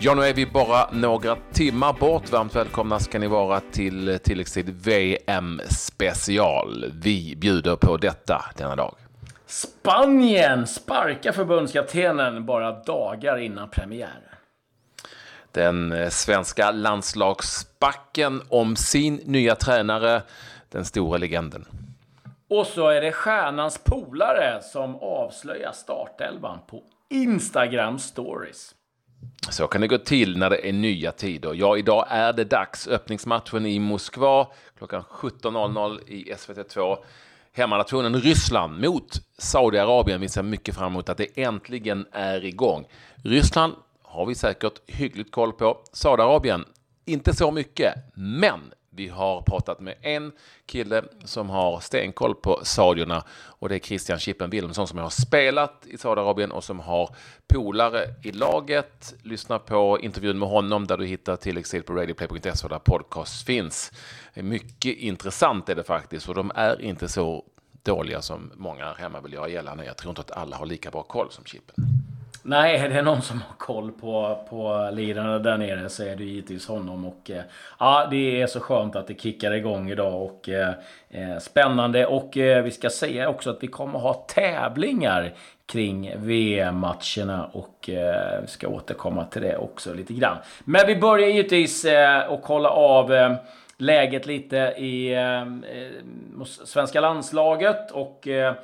Ja, nu är vi bara några timmar bort. Varmt välkomna ska ni vara till tilläggstid VM special. Vi bjuder på detta denna dag. Spanien sparkar förbundskaptenen bara dagar innan premiären. Den eh, svenska landslagsbacken om sin nya tränare, den stora legenden. Och så är det stjärnans polare som avslöjar startelvan på Instagram stories. Så kan det gå till när det är nya tider. Ja, idag är det dags. Öppningsmatchen i Moskva klockan 17.00 i SVT2. Hemmanationen Ryssland mot Saudiarabien. Vi ser mycket fram emot att det äntligen är igång. Ryssland har vi säkert hyggligt koll på. Saudiarabien, inte så mycket, men vi har pratat med en kille som har stenkoll på saudierna och det är Christian Chippen Wilhelmsson som har spelat i Saudiarabien och som har polare i laget. Lyssna på intervjun med honom där du hittar tilläggstid på radioplay.se där podcast finns. Mycket intressant är det faktiskt och de är inte så dåliga som många här hemma vill göra gällande. Jag tror inte att alla har lika bra koll som Chippen. Nej, är det någon som har koll på, på lirarna där nere så är det givetvis honom. Och, eh, ja, det är så skönt att det kickar igång idag och eh, eh spännande. Och eh, vi ska säga också att vi kommer ha tävlingar kring VM-matcherna och eh, vi ska återkomma till det också lite grann. Men vi börjar givetvis eh, att kolla av eh, läget lite i eh, eh svenska landslaget och eh,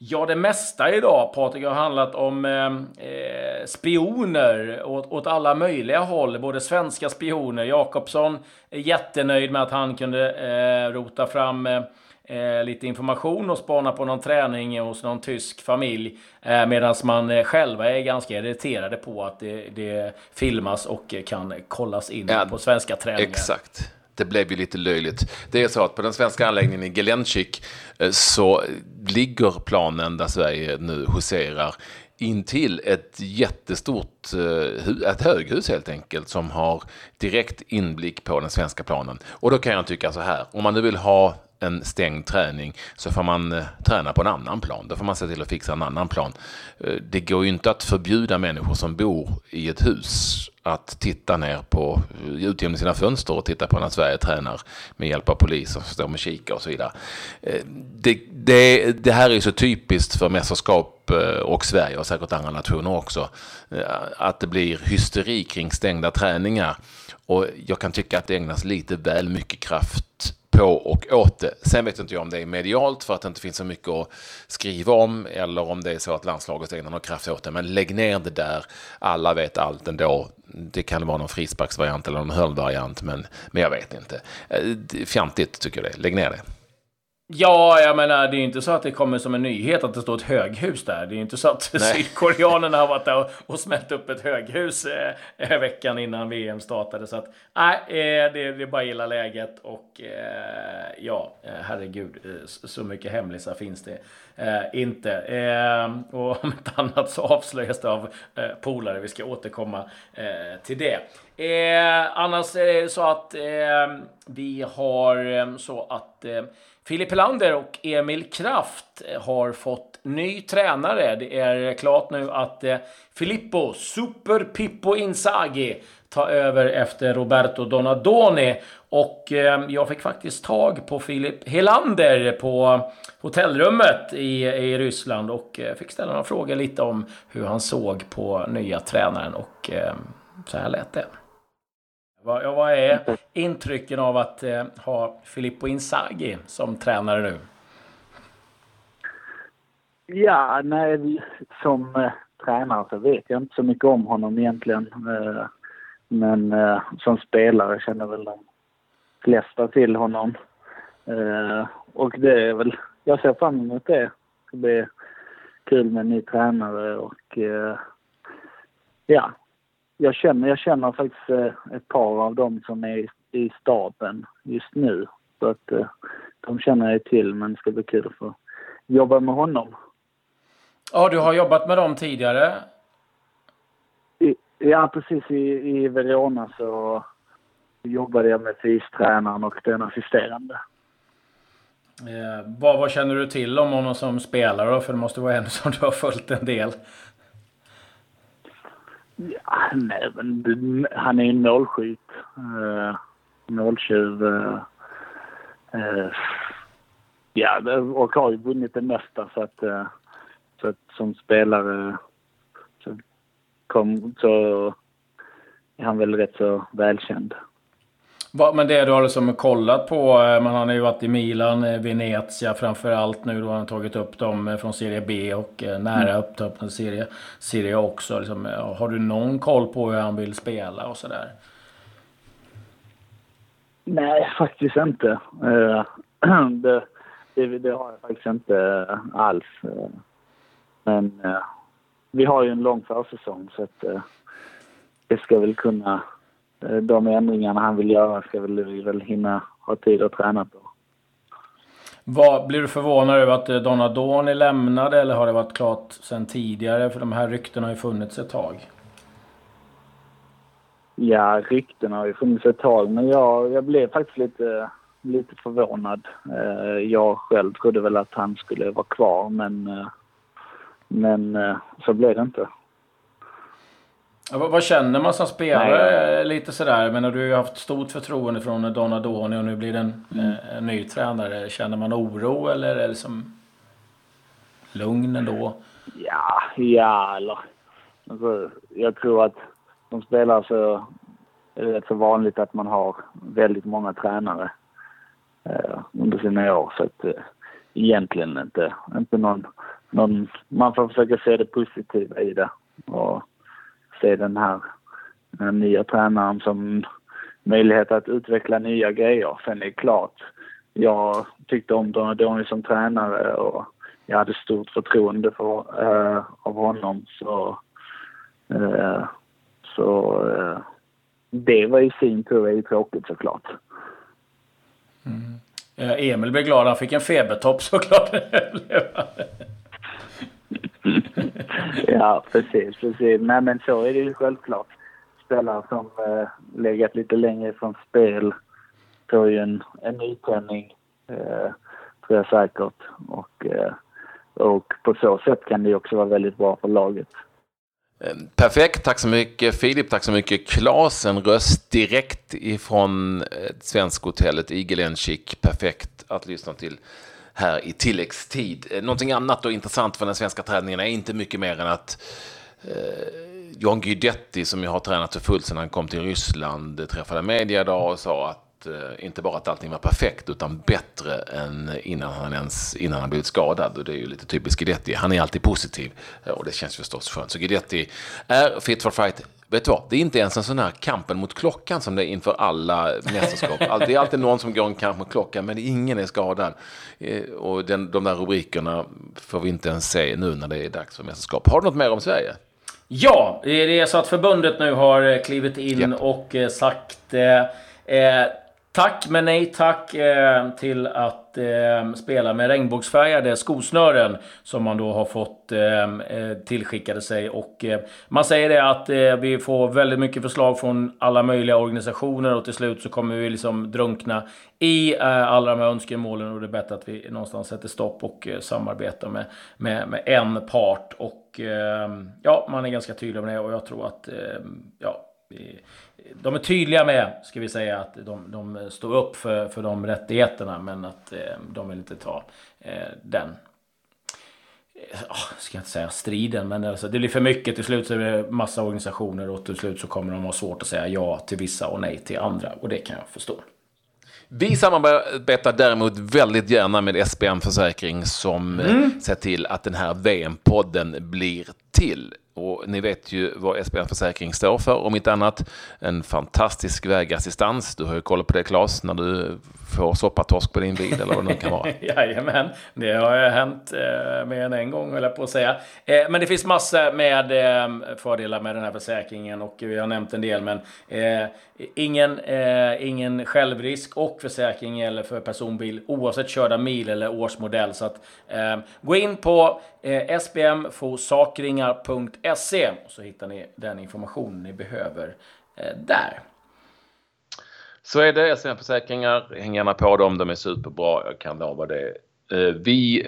Ja, det mesta idag, Patrik, har handlat om eh, eh, spioner åt, åt, alla möjliga håll. Både svenska spioner. Jakobsson är jättenöjd med att han kunde eh, rota fram eh, eh lite information och spana på någon träning hos någon tysk familj. Eh, Medan man eh, själva är ganska irriterade på att det, det filmas och kan kollas in ja, på svenska träningar. Exakt det blev ju lite löjligt. Det är så att på den svenska anläggningen i Gelencik eh, så ligger planen där Sverige nu huserar intill ett jättestort eh, ett höghus helt enkelt som har direkt inblick på den svenska planen. Och då kan jag tycka så här, om man nu vill ha en stängd träning så får man eh, träna på en annan plan. Då får man se till att fixa en annan plan. Det går ju inte att förbjuda människor som bor i ett hus att titta ner på, ut genom sina fönster och titta på när Sverige tränar med hjälp av poliser som står med kika och så vidare. Eh, det, det, det här är så typiskt för mästerskap eh, och Sverige och säkert andra nationer också. Eh, att det blir hysteri kring stängda träningar. Och jag kan tycka att det ägnas lite väl mycket kraft på och åt det. Sen vet inte jag om det är medialt för att det inte finns så mycket att skriva om eller om det är så att landslaget ägnar någon kraft åt det. Men lägg ner det där. Alla vet allt ändå. Det kan vara någon frisparksvariant eller någon hörnvariant, men, men jag vet inte. Eh, fjantigt tycker jag det. Lägg ner det. Ja, jag menar, det är ju inte så att det kommer som en nyhet att det står ett höghus där. Det är ju inte så att sydkoreanerna har varit där och, och smält upp ett höghus eh, veckan innan VM startade. Så att, nej, eh, det, det är bara gilla läget och eh, ja, eh, herregud, eh, så mycket hemlisar finns det eh, inte. Eh, och om inte annat så avslöjas det av eh, polare. Vi ska återkomma till det. annars är det så att vi har så att Filip Helander och Emil Kraft har fått ny tränare. Det är klart nu att eh, Filippo Super Pippo Inzaghi tar över efter Roberto Donadoni. Och eh, jag fick faktiskt tag på Filip Helander på hotellrummet i, i Ryssland och eh, fick ställa några frågor lite om hur han såg på nya tränaren och eh, så här lät det. Vad, vad är intrycken av att eh, ha Filippo Inzaghi som tränare nu? Ja, nej, som eh, tränare så vet jag inte så mycket om honom egentligen. Eh, men eh, som spelare känner väl de flesta till honom. Eh, och det är väl, jag ser fram emot det. Det blir kul med en ny tränare och eh, ja, jag känner, jag känner faktiskt eh, ett par av dem som är i, staben just nu. Så att eh, de känner jag till, men det ska bli kul att få jobba med honom. Ja, du har jobbat med dem tidigare? I, ja, precis. I, I Verona så jobbade jag med fystränaren och den assisterande. Eh, vad, vad känner du till om honom som spelare då? För det måste vara en som du har följt en del. Ja, nej, men han är ju målskytt. Uh, måltjuv. Uh, uh, ja, och har ju vunnit det mesta så att, uh, så att som spelare så, kom, så är han väl rätt så välkänd. Men det du har liksom kollat på, eh, man har ju varit i Milan, eh, Venezia framför allt nu då har han tagit upp dem eh, från Serie B och nära mm. upptappande serie, serie också. Liksom, har du någon koll på hur han vill spela och sådär? Nej, faktiskt inte. Det, det, det, har jag faktiskt inte alls. Men vi har ju en lång försäsong så att det ska väl kunna de ändringarna han vill göra ska väl vi väl hinna ha tid att träna på. Vad, blir du förvånad över att eh, Donadoni lämnade eller har det varit klart sedan tidigare? För de här ryktena har ju funnits ett tag. Ja, ryktena har ju funnits ett tag men jag, jag blev faktiskt lite, lite förvånad. Eh, jag själv trodde väl att han skulle vara kvar men, men så blev det inte. Vad, vad, känner man som spelare Nej. lite sådär? Men du har ju haft stort förtroende från Donadoni och nu blir det en, mm. en ny tränare. Känner man oro eller är det som lugn ändå? Ja, ja eller... Alltså, jag tror att som spelare så är det rätt så vanligt att man har väldigt många tränare eh, under sina år. Så att eh, egentligen inte, inte någon, någon... Man får försöka se det positiva i det. Och, se den här, den här nya tränaren som möjlighet att utveckla nya grejer. Sen är det klart, jag tyckte om Donadoni som tränare och jag hade stort förtroende för, äh, av honom. Så, äh, så äh, det var i sin tur är tråkigt såklart. Mm. Emil blev glad. Han fick en febertopp såklart. ja, precis, precis. Nej, men så är det ju självklart. Spelare som eh, legat lite längre från spel får ju en, en nytändning, eh, tror jag säkert. Och, eh, och på så sätt kan det också vara väldigt bra för laget. Ehm, perfekt, tack så mycket Filip, tack så mycket Klas. En röst direkt ifrån eh, Svenskhotellet i Perfekt att lyssna till här i tilläggstid. Eh, någonting annat och intressant för den svenska träningen är inte mycket mer än att eh, John Guidetti som jag har tränat för fullt sedan han kom till Ryssland eh, träffade media idag och sa att eh, inte bara att allting var perfekt utan bättre än innan han ens innan han blivit skadad. Och det är ju lite typiskt Guidetti. Han är alltid positiv eh, och det känns förstås skönt. Så Guidetti är fit for fight Vet du vad, det är inte ens en sån här kampen mot klockan som det är inför alla mästerskap. Det är alltid någon som går en kamp mot klockan, men ingen är skadad. Eh, och den, de där rubrikerna får vi inte ens se nu när det är dags för mästerskap. Har du något mer om Sverige? Ja, det är så att förbundet nu har eh, klivit in yep. och eh, sagt eh, tack men nej tack eh, till att eh, spela med regnbågsfärgade skosnören som man då har fått eh, eh tillskickade sig. Och eh, man säger det att eh, vi får väldigt mycket förslag från alla möjliga organisationer och till slut så kommer vi liksom drunkna i eh, alla de här önskemålen och det är bättre att vi någonstans sätter stopp och eh, samarbetar med, med, med en part. Och eh, ja, man är ganska tydlig med det och jag tror att ja, de är tydliga med, ska vi säga, att de, de står upp för, för de rättigheterna men att eh, de vill inte ta eh, den Oh, ska jag inte säga striden, men alltså, det blir för mycket. Till slut så är det massa organisationer och till slut så kommer de ha svårt att säga ja till vissa och nej till andra. Och det kan jag förstå. Vi samarbetar däremot väldigt gärna med SBM Försäkring som mm. ser till att den här VM-podden blir till. Och ni vet ju vad SBN Försäkring står för, om inte annat. En fantastisk vägassistans. Du har ju koll på det Claes, när du får soppatorsk på din bil eller vad det nu kan vara. Jajamän, det har hänt eh, mer än en gång, höll jag på att säga. Eh, men det finns massor med eh, fördelar med den här försäkringen och vi har nämnt en del, men eh, ingen, eh, ingen självrisk och försäkring gäller för personbil oavsett körda mil eller årsmodell. Så att, eh, gå in på eh, sbmforsakringar.se så hittar ni den information ni behöver eh, där. Så är det. SM-försäkringar, häng gärna på dem. De är superbra. Jag kan lova det. Eh, vi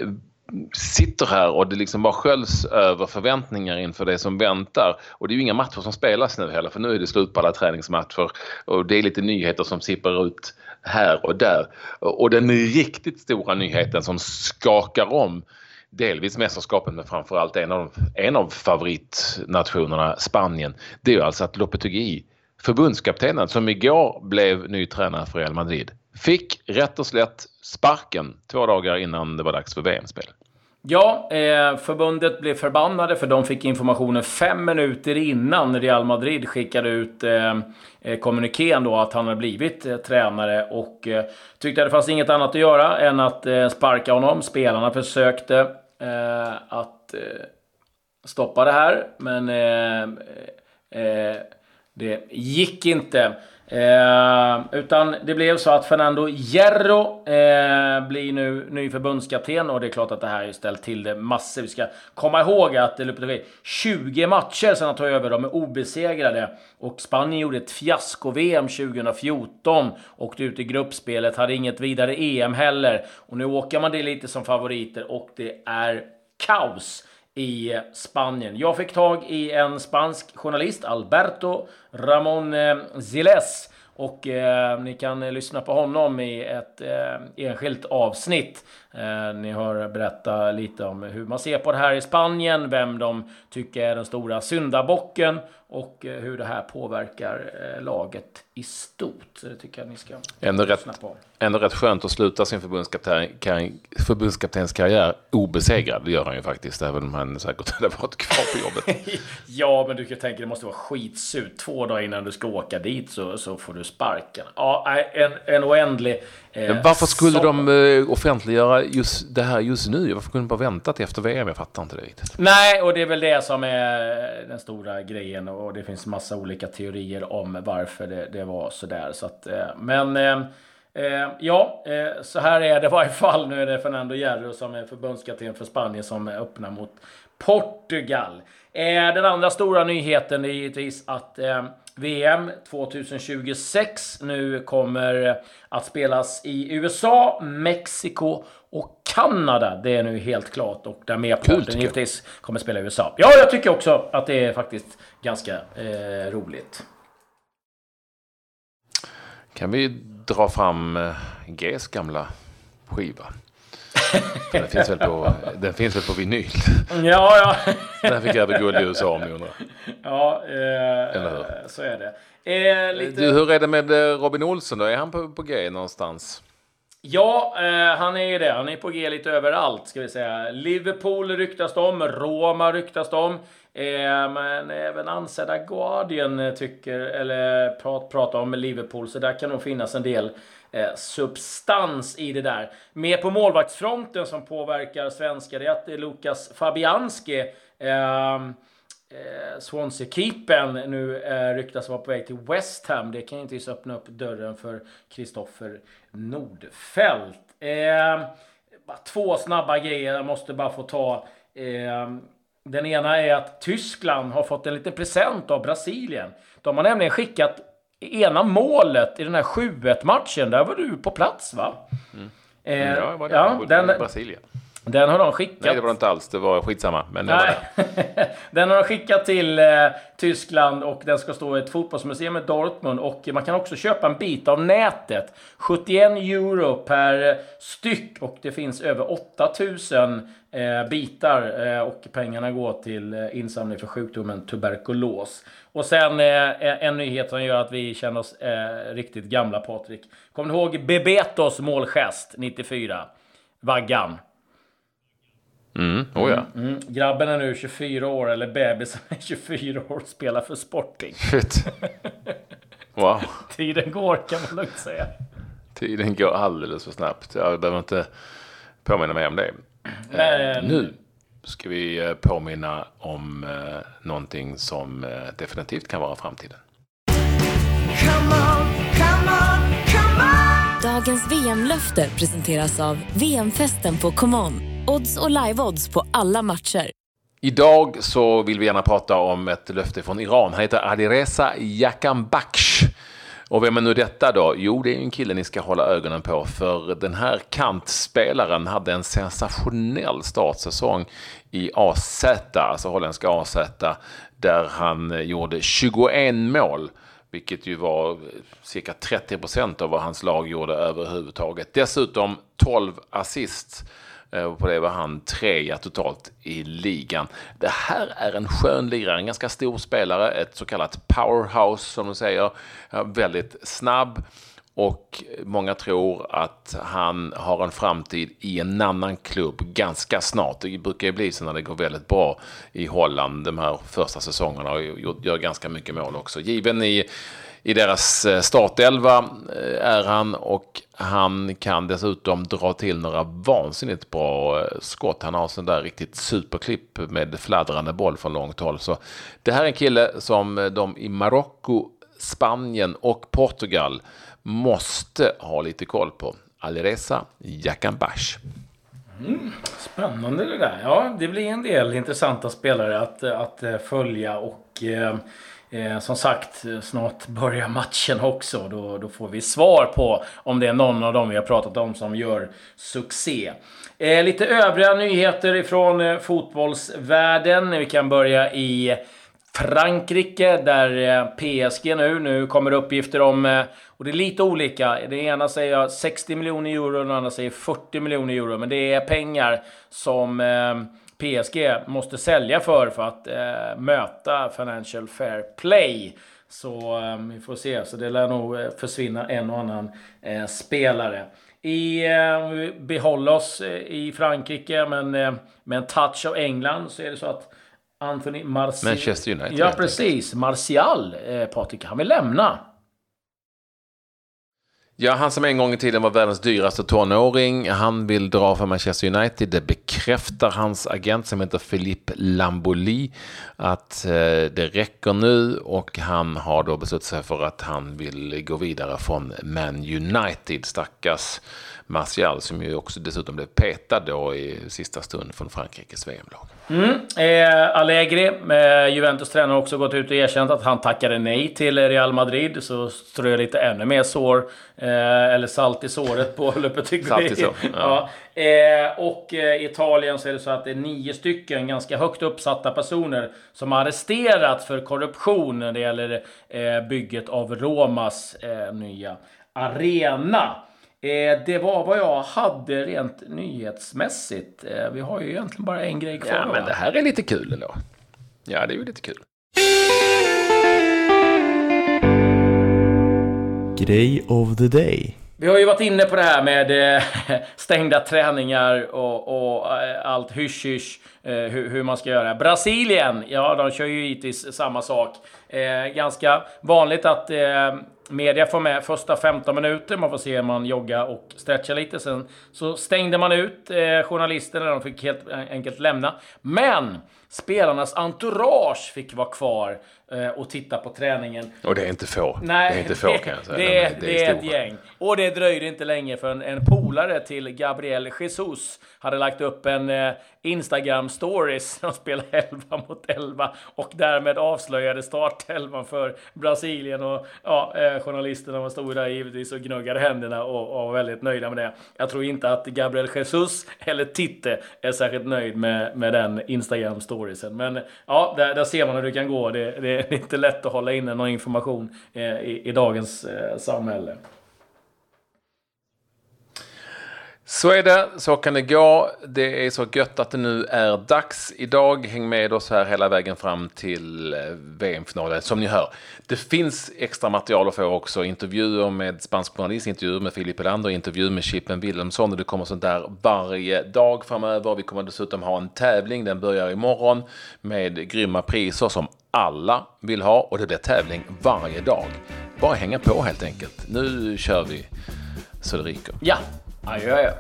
sitter här och det liksom bara sköljs över förväntningar inför det som väntar. Och det är ju inga matcher som spelas nu heller för nu är det slut på alla träningsmatcher och det är lite nyheter som sipprar ut här och där. Och den riktigt stora nyheten som skakar om delvis mästerskapet men framförallt en av, en av favoritnationerna, Spanien, det är ju alltså att Lopetegui, förbundskaptenen som igår blev ny tränare för Real Madrid, fick rätt och slätt sparken två dagar innan det var dags för VM-spel. Ja, eh, förbundet blev förbannade för de fick informationen fem minuter innan Real Madrid skickade ut eh, eh, kommunikén då att han hade blivit eh, tränare och eh, tyckte att det fanns inget annat att göra än att eh, sparka honom. Spelarna försökte eh, att stoppa det här, men det gick inte. Eh, utan det blev så att Fernando Hierro eh, blir nu ny förbundskapten och det är klart att det här har ställt till det massor. Vi ska komma ihåg att det löpte 20 matcher sedan han tog över. De är obesegrade och Spanien gjorde ett fiasko-VM 2014. Åkte ut i gruppspelet, hade inget vidare EM heller. Och nu åker man det lite som favoriter och det är kaos i Spanien. Jag fick tag i en spansk journalist, Alberto Ramon eh, Ziles. Och eh, ni kan eh, lyssna på honom i ett eh, enskilt avsnitt. Eh, ni hör berätta lite om hur man ser på det här i Spanien, vem de tycker är den stora syndabocken och eh, hur det här påverkar eh, laget i stort. Så det tycker jag ni ska ändå rätt, på. Ändå rätt skönt att sluta sin förbundskapten, förbundskaptens karriär obesegrad. Det gör han ju faktiskt, även om han säkert hade varit kvar på jobbet. ja, men du kan tänka det måste vara skitsurt. Två dagar innan du ska åka dit så, så får du sparken. Ja, en, en oändlig... Eh, varför skulle så... de eh, offentliggöra just det här just nu? Varför kunde de bara vänta till efter VM? Jag fattar inte det riktigt. Nej, och det är väl det som är den stora grejen. Och det finns massa olika teorier om varför det, det var sådär. Så att, eh, men eh, eh ja, eh, så här är det i varje fall. Nu är det Fernando Hierro som är förbundskapten för Spanien som öppnar mot Portugal. Den andra stora nyheten är givetvis att VM 2026 nu kommer att spelas i USA, Mexiko och Kanada. Det är nu helt klart och där merparten givetvis kommer att spela i USA. Ja, jag tycker också att det är faktiskt ganska eh, roligt. Kan vi dra fram eh, Gs gamla skiva? den, finns väl på, den finns väl på vinyl? Ja, ja. den fick över guld i USA om ni undrar. Ja, eh, så är det. Eh, lite... du, hur är det med eh, Robin Olsson då? Är han på, på G någonstans? Ja, eh, han är ju det. Han är på G lite överallt, ska vi säga. Liverpool ryktas om, Roma ryktas om. Eh, men även ansedda Guardian eh, tycker, eller prat, pratar om Liverpool, så där kan nog finnas en del eh, substans i det där. Mer på målvaktsfronten som påverkar svenskar, det är att Lukas Fabianski eh, eh, Swansea-keepern nu eh, ryktas vara på väg till West Ham. Det kan ju inte öppna upp dörren för Kristoffer Nordfeldt. Eh, två snabba grejer jag måste bara få ta. Eh, den ena är att Tyskland har fått en liten present av Brasilien. De har nämligen skickat ena målet i den här 7-1 matchen. Där var du på plats va? Mm. Eh, ja, jag var där. Ja, den, Brasilien. Den har de skickat. Nej, det var det inte alls. Det var skitsamma. Men Nej. den har de skickat till eh, Tyskland och den ska stå i ett fotbollsmuseum i Dortmund. Och man kan också köpa en bit av nätet. 71 euro per styck och det finns över 8000 eh, bitar. Eh, och pengarna går till eh, insamling för sjukdomen tuberkulos. Och sen eh, en nyhet som gör att vi känner oss eh, riktigt gamla, Patrik. Kommer du ihåg Bebetos målgest 94? Vaggan. Mm, oh ja. Mm, mm. Grabben är nu 24 år, eller bebisen är 24 år och spelar för Sporting. Shit. Wow. Tiden går kan man lugnt säga. Tiden går alldeles för snabbt. Jag behöver inte påminna mig om det. Men... Eh, nu ska vi eh, påminna om eh, någonting som eh, definitivt kan vara framtiden. Come on, come on, come on. Dagens VM-löfte presenteras av VM-festen på ComeOn. Odds och live-odds på alla matcher. Idag så vill vi gärna prata om ett löfte från Iran. Han heter Alireza Jakanbakhsh. Och vem är nu detta då? Jo, det är en kille ni ska hålla ögonen på, för den här kantspelaren hade en sensationell startsäsong i AZ, alltså holländska AZ, där han gjorde 21 mål vilket ju var cirka 30 procent av vad hans lag gjorde överhuvudtaget. Dessutom 12 assist. Eh, på det var han trea totalt i ligan. Det här är en skön lirare, en ganska stor spelare, ett så kallat powerhouse som de säger. Väldigt snabb och många tror att han har en framtid i en annan klubb ganska snart. Det brukar ju bli så när det går väldigt bra i Holland de här första säsongerna och gör ganska mycket mål också. Given i, i deras eh, startelva eh, är han och han kan dessutom dra till några vansinnigt bra eh, skott. Han har sån där riktigt superklipp med fladdrande boll från långt håll. Så det här är en kille som de i Marocko, Spanien och Portugal måste ha lite koll på. Alireza Jakambash. Mm, spännande det där. Ja, det blir en del intressanta spelare att, att följa och eh, eh, som sagt, snart börjar matchen också. Då, då får vi svar på om det är någon av dem vi har pratat om som gör succé. Eh, lite övriga nyheter ifrån eh, fotbollsvärlden. Vi kan börja i Frankrike där eh, PSG nu, nu kommer uppgifter om, eh, och det är lite olika. Det ena säger 60 miljoner euro, och det andra säger 40 miljoner euro. Men det är pengar som eh, PSG måste sälja för, för att möta Financial Fair Play. Så vi får se, så det lär nog försvinna en och annan spelare. I, vi behåller oss i Frankrike, men med en touch av England så är det så att Anthony Martial. Manchester United. Ja, precis. Martial, eh, Patrik, han vill lämna. Ja, han som en gång i tiden var världens dyraste tonåring, han vill dra för Manchester United. Det bekräftar hans agent som heter Philippe Lamboli att eh, det räcker nu och han har då beslutat sig för att han vill gå vidare från Man United. Stackars Martial som ju också dessutom blev petad då i sista stund från Frankrikes VM-lag. Mm. Eh, Allegri, eh, Juventus tränare, har också gått ut och erkänt att han tackade nej till Real Madrid. Så strö lite ännu mer sår, eh, eller salt i såret på Lopetegui. Salt i sår, ja. ja. Eh, och i eh, Italien så är det så att det är nio stycken ganska högt uppsatta personer som har arresterats för korruption när det gäller eh, bygget av Romas nya arena. Eh, det var vad jag hade rent nyhetsmässigt. Eh, vi har ju egentligen bara en grej kvar. Ja, men det här är lite kul ändå. Ja, det är ju lite kul. Grej of the day. Vi har ju varit inne på det här med eh, stängda träningar och, och allt hysch-hysch, hur, hur, man ska göra. Brasilien, ja, de kör ju givetvis samma sak. ganska vanligt att Media får med första 15 minuter, man får se man jogga och stretcha lite. Sen så stängde man ut eh, journalisterna, de fick helt enkelt lämna. Men spelarnas entourage fick vara kvar och titta på träningen. Och det är inte få. Nej, det är inte få kan jag säga. Det, det, det, det är, ett gäng. Och det dröjde inte länge förrän en polare till Gabriel Jesus hade lagt upp en eh, Instagram-stories. De spelade 11 mot 11 och därmed avslöjade startelvan för Brasilien. Och ja, eh, journalisterna var stod där givetvis och gnuggade händerna och, och var väldigt nöjda med det. Jag tror inte att Gabriel Jesus eller Titte är särskilt nöjd med, med den Instagram-storiesen. Men ja, där, där, ser man hur det kan gå. Det, det, är inte lätt att hålla inne någon information eh, i, i dagens eh, samhälle. Så är det, så kan det gå. Det är så gött att det nu är dags idag. Häng med oss här hela vägen fram till eh, VM-finalen. Som ni hör, det finns extra material att få också. Intervjuer med spansk journalist, intervjuer med Filip Elander, intervjuer med Chippen Wilhelmsson. Det kommer sånt där varje dag framöver. Vi kommer dessutom ha en tävling, den börjar imorgon, med grymma priser som alla vill ha och det blir tävling varje dag. Bara hänga på helt enkelt. Nu kör vi så det ryker. Ja, adjö. adjö.